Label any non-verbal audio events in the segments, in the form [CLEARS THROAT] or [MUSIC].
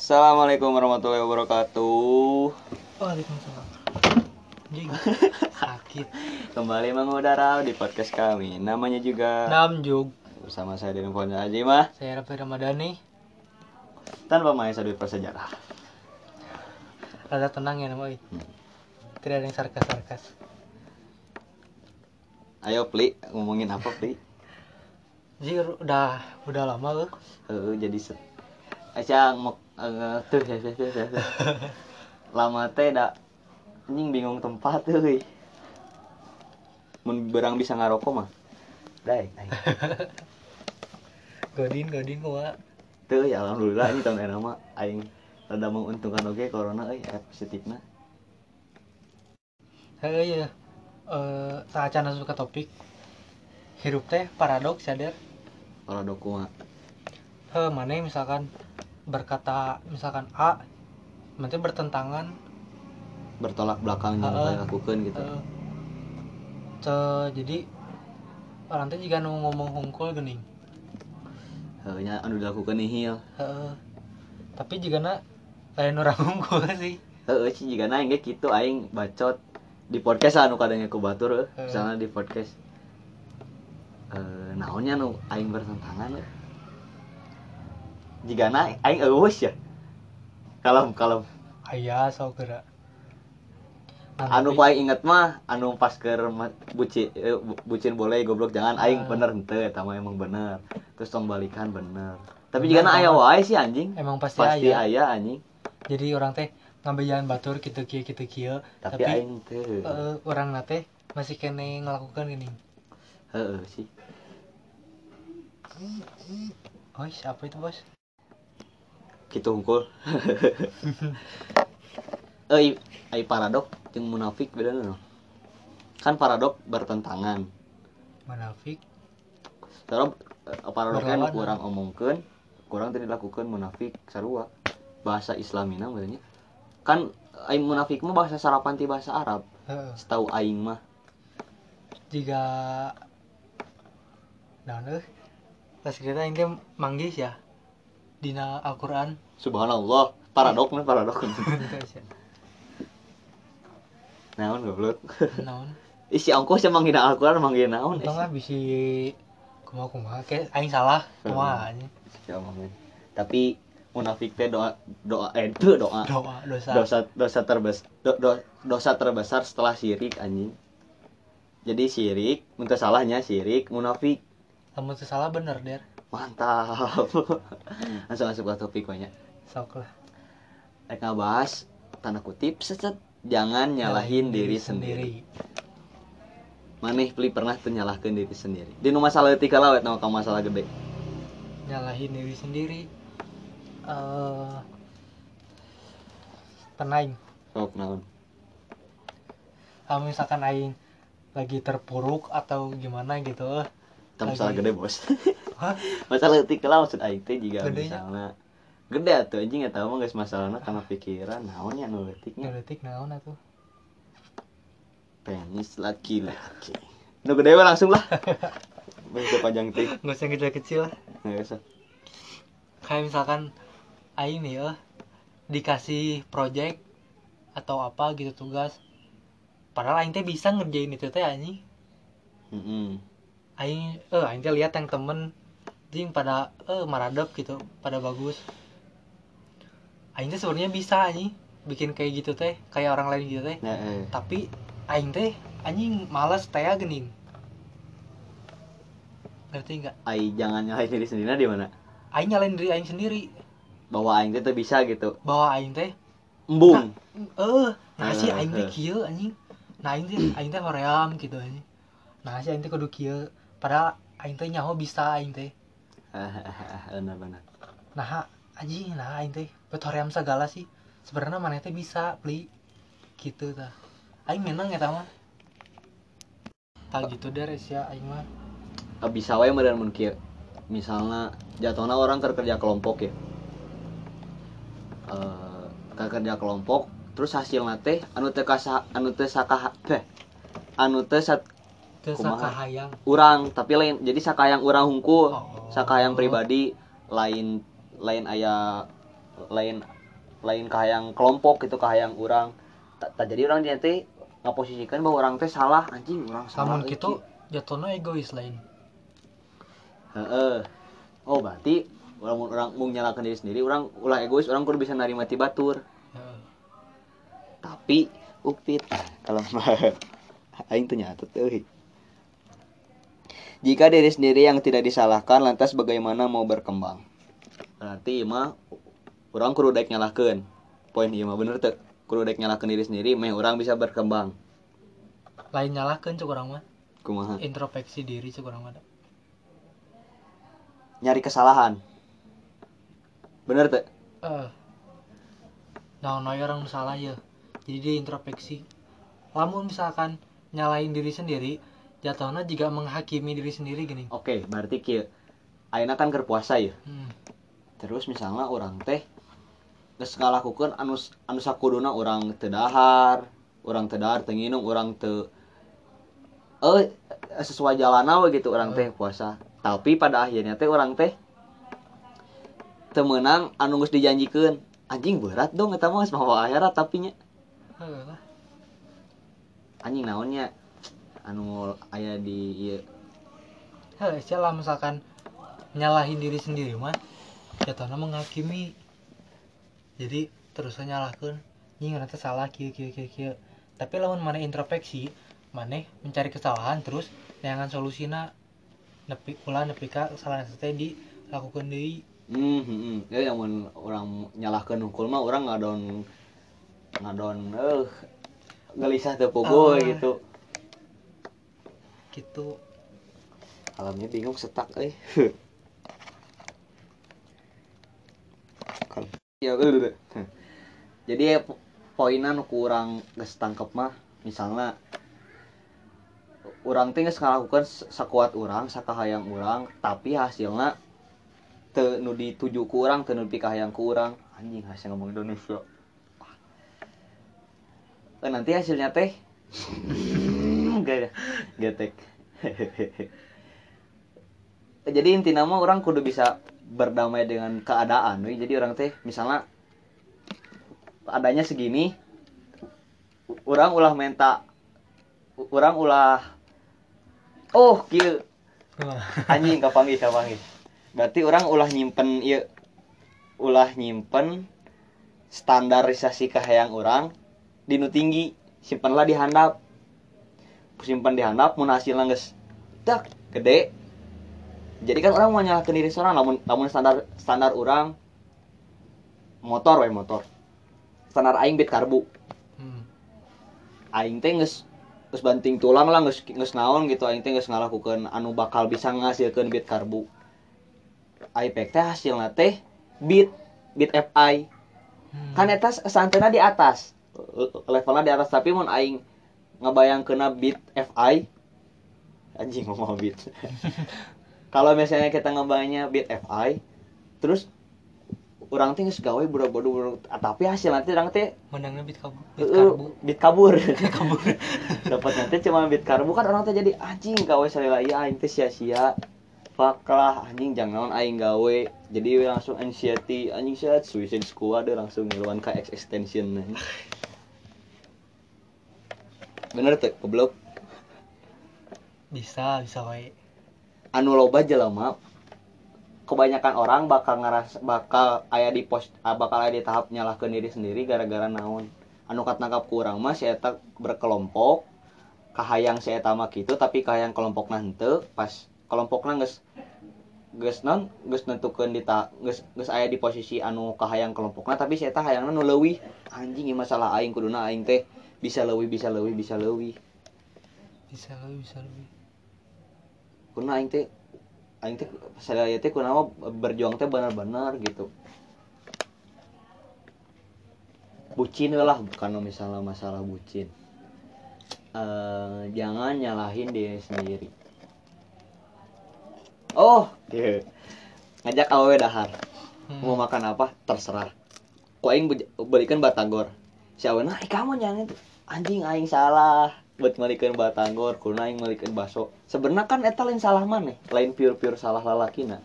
Assalamualaikum warahmatullahi wabarakatuh. Waalaikumsalam. Anjing. [LAUGHS] Sakit. Kembali mengudara di podcast kami. Namanya juga Nam Jug. bersama saya Dedeng Fonda Ajimah Saya Rafi Ramadhani. tanpa main sadut prasejarah. Rada tenang ya nama euy. Tidak ada yang sarkas-sarkas. Ayo Pli, ngomongin apa Pli? Jadi udah udah lama loh. Eh, jadi set. Aca mau agak tuh ya ya ya lama teh dak anjing bingung tempat tuh mun berang bisa ngarokok mah dai dai godin godin kuwa tuh ya alhamdulillah ini tahun enak mah aing rada menguntungkan oge okay, corona euy eh, positifna heuh ya eh saacana suka topik hirup teh paradoks sadar paradoks kumaha heuh mana misalkan berkata misalkan A nanti bertentangan bertolak belakang yang Heeh. saya lakukan gitu. eh, ce jadi orang teh jika nu ngomong hungkul gening Heuh nya anu dilakukan nihil. Heeh. tapi jika na lain orang [LAUGHS] unggul sih Heueuh sih jigana aing ge kitu aing bacot di podcast anu kadang aku batur. Heeh. misalnya di podcast eh naonnya nu aing bertentangan euy. Jigana aing eueus ya. Kalem kalem. ayah so gerak Anu ku aing inget mah anu pas ma- buci eh, bu- bucin boleh goblok jangan aing Ah. bener henteu eta mah emang bener. Terus tong balikan bener. Tapi Bener, jigana aya wae sih anjing. emang pasti, Pasti ayah aya anjing. jadi orang teh ngambil jalan batur gitu kia gitu kia Tapi tapi, aing teu. eh, orang nate masih kene ngelakukan gini Heeh sih. oh siapa itu bos gitu hungkul [LAUGHS] eh ai paradok jeung munafik beda no kan paradok bertentangan. Munafik? Terus paradoknya nu Berlawanan. kurang omongkeun kurang tadi dilakukan munafik sarua. Bahasa islamina berarti kan ai munafik mah bahasa sarapan ti bahasa Arab. Heeh. setahu aing mah. Jika nah eh pas kita ini manggis ya dina Al-Quran? Subhanallah. Paradok mah paradok [LAUGHS] naon goblok? Naon? [LAUGHS] Isi ongkos yang manggil Al-Qur'an manggil naon untung lah bisa kumaha kumaha kayak aing salah kumaha anjing. Ya. Tapi munafik teh doa doa eh itu [LAUGHS] doa. Doa dosa. Dosa dosa terbesar dosa terbesar setelah syirik anjing. Jadi syirik, muntah salahnya syirik, munafik. kamu tuh salah bener der Mantap. Langsung masuk ke topik banyak. sok lah Rek ngabahas tanda kutip set jangan nyalahin diri sendiri. Maneh peli pernah tuh nyalahkeun diri sendiri. Di nu masalah leutik lawet nama kamu masalah gede. nyalahin diri sendiri eh penaing Sok naon? kalau misalkan aing lagi terpuruk atau gimana gitu Itu masalah gede, Bos. [LAUGHS] Hah? masalah leutik lah maksud aing teh jika Gedenya? misalnya. Gede atuh anjing eta mah geus masalahna karena pikiran naonnya nu leutiknya Ngedetik naon atuh? Penis laki-laki. Nu gede mah langsung lah. [LAUGHS] Baik panjang teh. Nggak usah kecil-kecil lah. Nggak usah. Kayak misalkan aing nih eh dikasih project atau apa gitu tugas. Padahal aing teh bisa ngerjain itu teh anjing. Heeh. Aing eh aing teh lihat yang temen jing pada eh maradep gitu pada bagus. Aing teh sebenarnya bisa anjing bikin kayak gitu teh kayak orang lain gitu teh. Nah, eh. tapi aing teh anjing malas teh gening ngerti nggak? Ai jangan nyalahin diri sendiri di mana? Aing nyalain diri aing sendiri. Bahwa aing teh teu bisa gitu. Bahwa aing teh embung. Eh nah sih Eh, aing teh eh. kieu anjing. Nah aing teh aing teh hoream gitu anjing. Nah sih aing teh kudu kieu padahal aing teh nyaho bisa aing teh. [LAUGHS] Benar benar. Nah anjing nah aing teh. Bet hoream segala sih. Sebenarnya mana teh bisa beli? Gitu tah aing menang eta mah. Tak gitu deh ya aing mah. Ah, bisa wae meureun mun kieu. Misalnya jatuhna orang kerja kelompok ya. Eh kerja kelompok terus hasilna teh anu kasa anu teu sakaha teh anu teu sakahayang. Urang tapi lain jadi sakayang urang hungkul Oh. sakayang pribadi lain lain aya lain lain kahayang kelompok gitu kahayang orang tak jadi orang teh ngaposisikan bahwa orang teh salah anjing orang salah Namun gitu jatuhnya egois lain. Heeh. oh berarti orang orang mau nyalakan diri sendiri orang ulah egois orang kudu bisa nerima ti batur. Tapi upit kalau [LAUGHS] aing tuh nyatet euy jika diri sendiri yang tidak disalahkan lantas bagaimana mau berkembang berarti mah orang kudu daek nyalahkeun poin ieu mah bener teu kudu daek nyalahkeun diri sendiri meh orang bisa berkembang Lain nyalahkan cek orang mah. kumaha Introspeksi diri cek orang mah. nyari kesalahan bener teu Eh. Nah, nah orang salah ya. Jadi dia introspeksi. Lamun misalkan nyalain diri sendiri, jatuhnya juga menghakimi diri sendiri gini. oke berarti kieu ayeuna kan keur puasa ya? Hmm. terus misalnya orang teh geus ngalakukeun anu anu sakuduna orang teu dahar orang teu dahar teu nginum orang teu eh sesuai jalana we gitu orang teh puasa. Tapi pada akhirnya teh orang teh teu meunang anu geus dijanjikeun anjing berat dong eta mah geus mawa akhirat tapi nya anjing naonnya anu aya di ieu Heh, lah misalkan nyalahin diri sendiri mah jatuhnya menghakimi. Jadi terus nyalahkan, ini ternyata salah kieu kieu kieu kieu. Tapi lamun mana introspeksi, mana mencari kesalahan terus neangan solusina nepi ulah nepi ka kesalahan teh dilakukan deui. Hmm, hmm, hmm. Ya yang orang nyalahkeun hukul mah orang ngadon ngadon eh gelisah teu pogo Ah. gitu. Gitu. Alamnya bingung setak. Kal- ya udah. Jadi po- poinan kurang geus tangkep mah misalnya orang teh geus ngalakukeun s- sakuat urang sakahayang urang tapi hasilnya teu nu dituju ku urang teu nepi ka hayang ku urang anjing hasil ngomong Indonesia Eh, nanti hasilnya teh gak getek. Jadi inti nama orang kudu bisa berdamai dengan keadaan we. jadi orang teh misalnya adanya segini orang ulah minta u- orang ulah oh kieu. Anjing kapanggih kapanggih. Berarti orang ulah nyimpen ieu ulah nyimpen standarisasi kahayang orang di nu tinggi simpenlah di handap simpan di handap mun hasilna geus dak gede. Jadi kan orang mau nyalahkan diri seorang namun namun standar standar orang motor we motor. Standar aing bit karbu. Hmm. aing teh geus geus banting tulang lah geus geus naon gitu aing teh geus ngalakukeun anu bakal bisa ngasilkeun bit karbu. IPEC teh hasilna teh bit bit FI Hmm. kan eta santena di atas levelnya di atas tapi mun aing ngebayang kena bit FI anjing ngomong bit [LAUGHS] kalau misalnya kita ngebayangnya bit FI terus orang teh geus gawe buru-buru tapi hasil nanti orang teh menangnya bit kabu bit uh, karbu. Bit kabur. [LAUGHS] Kabur. [LAUGHS] Dapat nanti cuma bit karbu kan orang teh jadi anjing gawe salila ieu aing teh sia-sia. Fuck lah anjing jangan aing gawe. Jadi langsung anxiety anjing set suicide squad langsung ngiluan ke extension bener tuh goblok. Bisa bisa wae anu loba jelema kebanyakan orang bakal ngeras bakal aya di pos ah, bakal aya di tahap nyalahkeun diri sendiri gara-gara naon. Anu katangkap kurang mah si eta berkelompok. Kahayang si eta mah kitu tapi kahayang kelompok henteu. Pas kelompokna geus geus non geus nentukeun di ta geus geus aya di posisi anu kahayang kelompokna tapi si eta hayangna nu leuwih. Anjing ieu masalah aing kuduna aing teh bisa leuwih bisa leuwih bisa leuwih bisa lebih bisa lebih. Kuna aing teh aing teh saya teh mah berjuang teh benar-benar gitu. Bucin lah bukan misalnya masalah bucin. Eh, jangan nyalahin diri sendiri. Oh gitu. ngajak awewe dahar. Hmm. mau makan apa? Terserah. Kok aing be- belikan batagor si awewe nah kamu jangan itu. Anjing aing salah. Buat melikeun batagor kuna aing melikeun baso sebenarnya kan eta lain salah maneh lain pure pure salah lalakina.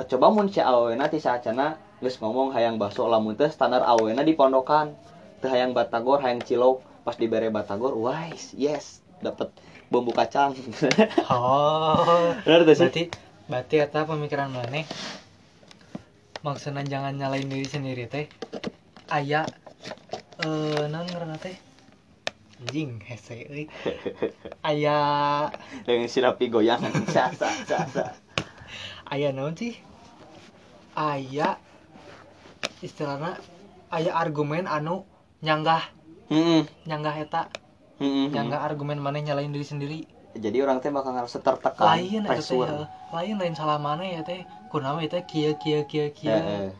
Coba mun si awewe nanti saacana geus ngomong hayang baso lamun teh standar awena di pondokan. Teu hayang batagor hayang cilok. Pas dibere batagor wise yes dapat bumbu kacang. [LAUGHS] Oh bener tuh berarti berarti eta pemikiran mana maksudnya jangan nyalain diri sendiri teh. Aya eh non ngaranna teh anjing hese euy. [LAUGHS] Aya dengan sirapi goyang sa sa sa sa. Aya naon sih? Aya istilahnya aya argumen anu nyanggah. Hmm nyanggah eta. Hmm nyanggah argumen mana nyalain diri sendiri. Jadi orang teh bakal ngerasa tertekan lain eta teh pressure. heuh. lain lain salah mana ya teh? Kunaon eta kieu kieu kieu kieu Heeh.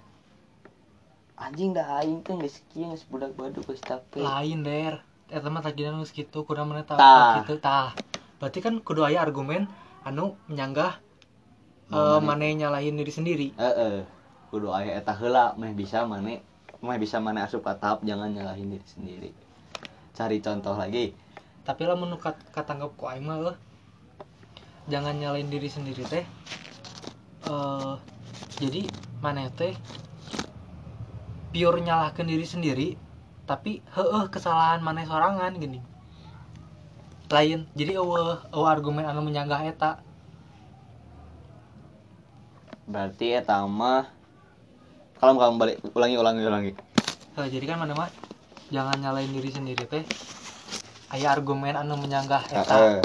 Anjing dah aing teh geus kieu geus budak baduk geus capek lain der. Eta mah tagina geus kitu kudu mana tah? Tah. berarti kan kudu aya argumen anu menyanggah eh mana? nyalahin diri sendiri. Heeh. kudu aya eta heula meh bisa mane meh bisa mane asup ka tahap jangan nyalahin diri sendiri. Cari contoh lagi. Tapi lah menurut katanggap ku aing mah eueuh, jangan nyalain diri sendiri teh eh jadi mana teh pure nyalahkan diri sendiri tapi heeh kesalahan mana sorangan gini. Lain jadi eueuh eueuh argumen anu menyanggah eta. Berarti eta mah kalau kamu balik ulangi ulangi ulangi. Heuh, jadi kan mana mah jangan nyalain diri sendiri teh. Aya argumen anu menyanggah eta.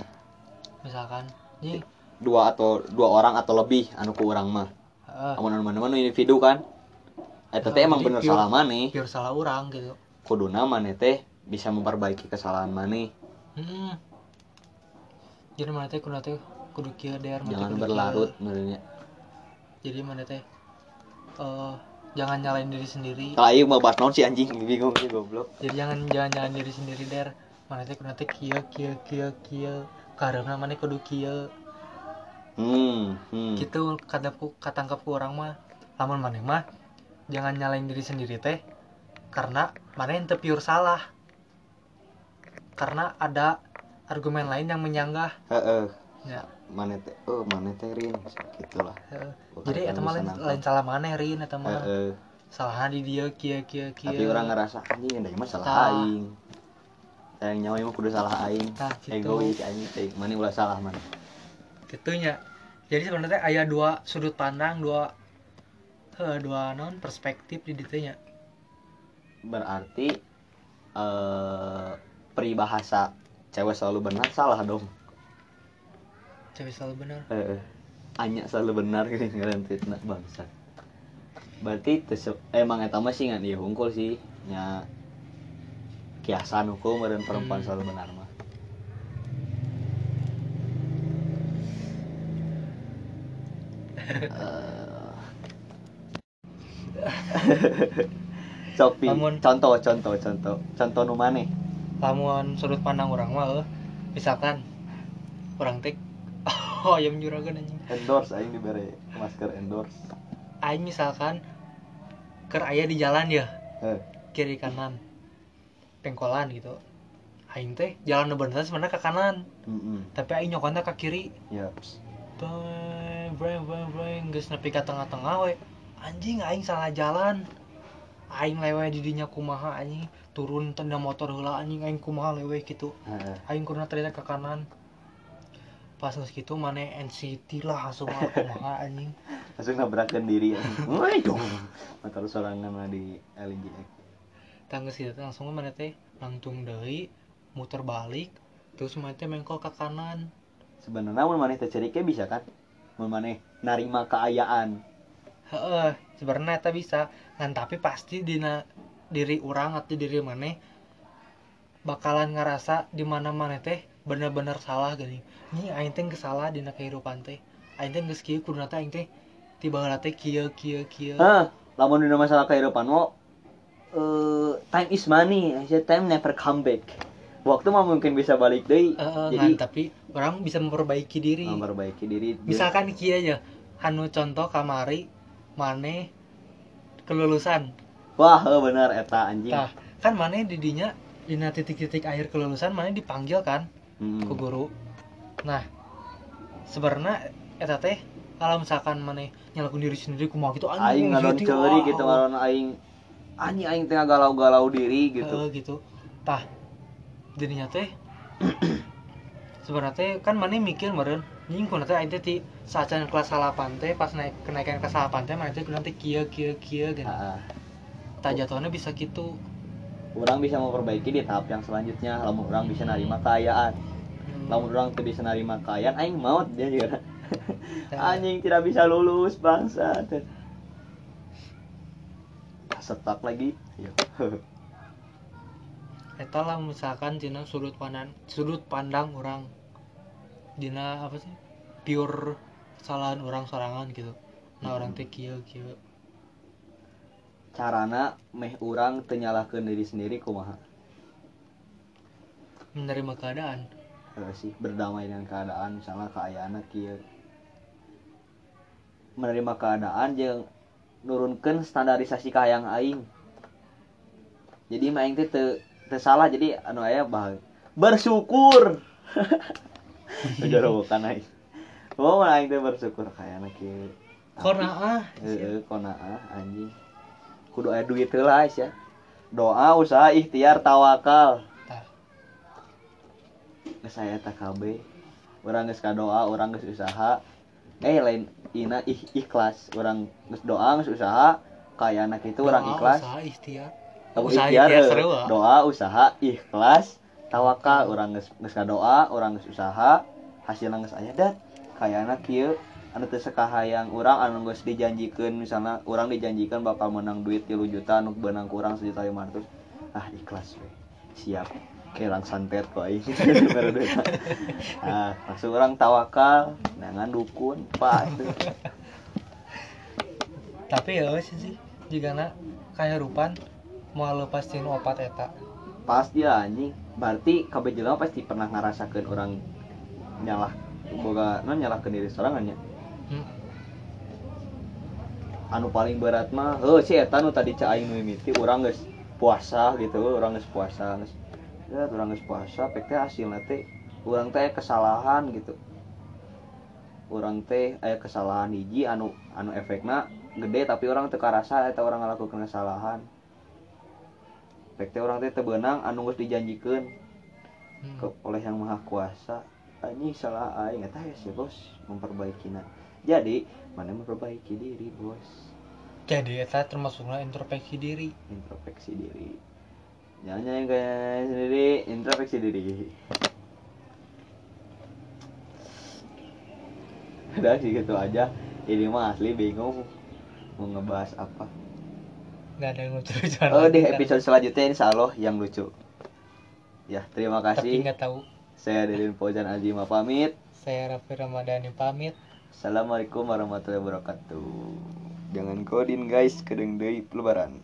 Misalkan jadi dua atau dua orang atau lebih anu ku urang mah. Amun anu mana mana individu kan eta teh Nah, emang bener pure- salah maneh pure salah orang gitu kuduna maneh teh bisa memperbaiki kesalahan maneh Hmm. Jadi mana teh kudu teh kudu kieu der mana jangan berlarut menurutnya Jadi mana teh eh jangan nyalain diri sendiri. kalau aing mau bahas naon sih anjing [LAUGHS] bingung sih goblok Jadi jangan jangan nyalain diri sendiri der. Mana teh kudu teh kieu kieu kieu kieu. Karena mana kudu kieu. hmm hmm Gitu katapku katangkapku orang mah. Lamun mana mah jangan nyalain diri sendiri teh karena mana yang teu pure salah. Karena ada argumen lain yang menyanggah. heeh Ya. maneh teh oh maneh teh rin gitulah Jadi eta mah bisa lain, salah maneh rin eta mah. Salahan di dia kieu kieu kieu. tapi orang ngerasa anjing da mah salah aing yang nyawa mah kudu salah aing Tah, gitu. egois anjing teh mana ulah salah man Gitunya. Jadi sebenarnya aya dua sudut pandang, dua dua non perspektif di ditu nya. berarti eh peribahasa cewek selalu benar salah dong Cewek selalu benar. Anya selalu benar [LAUGHS] gini ngaran fitnah bangsa. Berarti teu emang eta mah sih ngan ieu hungkul sih nya kiasan hukum dan perempuan Hmm. selalu benar mah. [LAUGHS] Eh. [LAUGHS] Sopi, Lamun- contoh, contoh, contoh, contoh nu maneh. Lamun sudut pandang orang mah heuh, misalkan orang teh [LAUGHS] oh ayam juragan anjing. Endorse aing dibere masker endorse. Aing misalkan keur aya di jalan ya, Heh. kiri kanan. Pengkolan gitu. Aing teh jalan bener sebenarnya ke kanan, Heeh. tapi aing nyokotna ke kiri. Ya. Breng, breng, breng, breng, geus nepi ka tengah-tengah we. Anjing aing salah jalan. Aing lewe di dinya kumaha anjing, turun tenda motor heula anjing aing kumaha lewe gitu. Aing kurna ternyata ke kanan. Pas geus kitu mane NCT lah langsung ah, kumaha anjing. langsung nabrakan diri ya woi dong motor sorangan mah di LGX Tanggeus kitu teh langsung mane teh langtung deui, muter balik, terus mane teh mengkol ke kanan. sebenarnya maneh teh cerike bisa kan maneh narima keayaan Heeh, sebenarnya eta bisa. Ngan tapi pasti dina diri orang atau diri maneh bakalan ngerasa di mana mana teh bener-bener salah gini. Ini aing teh geus salah dina kehidupan teh. Aing teh geus kieu teh aing teh tiba teh kieu kieu kieu. Hah, lamun dina masalah kehidupan mau eh time is money, said time never come back. Waktu mah mungkin bisa balik deui. Heeh, Jadi ngan tapi orang bisa memperbaiki diri. memperbaiki diri. Misalkan kieu aja, anu contoh kamari maneh kelulusan. wah, heuh, bener eta anjing. Tah, kan maneh di dinya dina titik-titik akhir kelulusan maneh dipanggil kan Hmm. ku guru. Nah, sebenarnya eta teh kalau misalkan mana nyalakan diri sendiri kumaha gitu aing ngadon gitu, ceuri wah, gitu wah. ngadon aing anjing aing tengah galau-galau diri gitu Heeh, gitu tah jadinya teh [CLEARS THROAT] sebenarnya teh kan mana mikir meren nying kuna teh aing teh ti sacan kelas 8 teh pas naik kenaikan kelas 8 teh mana teh nanti kieu kieu kieu gitu. Ah, tah jatuhnya bisa gitu. Orang bisa memperbaiki di tahap yang selanjutnya. Lamun orang bisa nerima kekayaan Hmm. lamun orang tuh bisa nerima kekayaan aing maut dia juga. [LAUGHS] Anjing tidak bisa lulus bangsa setak lagi. Iya. [LAUGHS] eta lah misalkan dina sudut pandang sudut pandang orang dina apa sih? Pure kesalahan orang sorangan gitu. Nah orang teh kieu kieu. Carana meh orang tenyalahkan diri sendiri kumaha? Menerima keadaan. Eh, sih berdamai dengan keadaan misalnya keayaan kieu. Menerima keadaan jeung nurunkan standarisasi kahayang aing. Jadi mah aing teh teu teu salah jadi anu aya bah bersyukur [LAUGHS] bukan aing oh mah aing teh bersyukur kayana kieu konaah heeh konaah anjing. Kudu aya duit heula ya doa usaha ikhtiar tawakal. Tah geus aya eta KB urang geus kadoa urang geus usaha. Eh lain ina ih, ikhlas. Urang geus doa geus usaha. Kaya anak itu Doa, ikhlas. usaha ikhtiar. Usaha ikhtiar ikhtiar eh, doa usaha ikhlas tawakal geus kadoa urang geus usaha hasilna geus aya dat kaya anak kieu anu sakahayang urang anu geus dijanjikeun misalnya urang dijanjikan bakal menang duit 3 juta anu beunang ku urang sejuta lima ratus. Ah ikhlas we. Siap. Kelang santet kok [LAUGHS] Baru duit. ah langsung orang tawakal dengan dukun itu tapi ya sih sih jika nak kayak rupan mau lepasin opat eta pasti lah anjing. Berarti KB jelema pasti pernah ngerasakan orang nyalah boga non nyalah ke diri sorangannya hmm. anu paling berat mah oh si eta nu tadi cai nu mimiti orang geus puasa gitu orang geus puasa geus ya orang geus puasa pek teh hasilna teh orang teh kesalahan gitu. Orang teh aya kesalahan hiji anu anu efekna gede tapi orang teu karasa eta orang ngalakukeun kesalahan. Pek teh urang teh teu beunang anu geus dijanjikeun Hmm. ke, oleh yang maha kuasa. Anjing salah aing. Eta ya sih bos memperbaikinya jadi mana memperbaiki diri bos? Jadi eta termasuknya introspeksi diri. Introspeksi diri. Jangan jangan kayak sendiri. Introspeksi diri. Udah sih gitu aja. Ini mah asli bingung mau ngebahas apa nggak ada yang lucu lucu oh di episode selanjutnya insya Allah yang lucu. Ya terima tapi kasih. nggak tahu. Saya Dedin Fauzan Azima pamit. Saya Raffi Ramadhani pamit. Assalamualaikum warahmatullahi wabarakatuh. Jangan kodin guys. Kedeng deui lebaran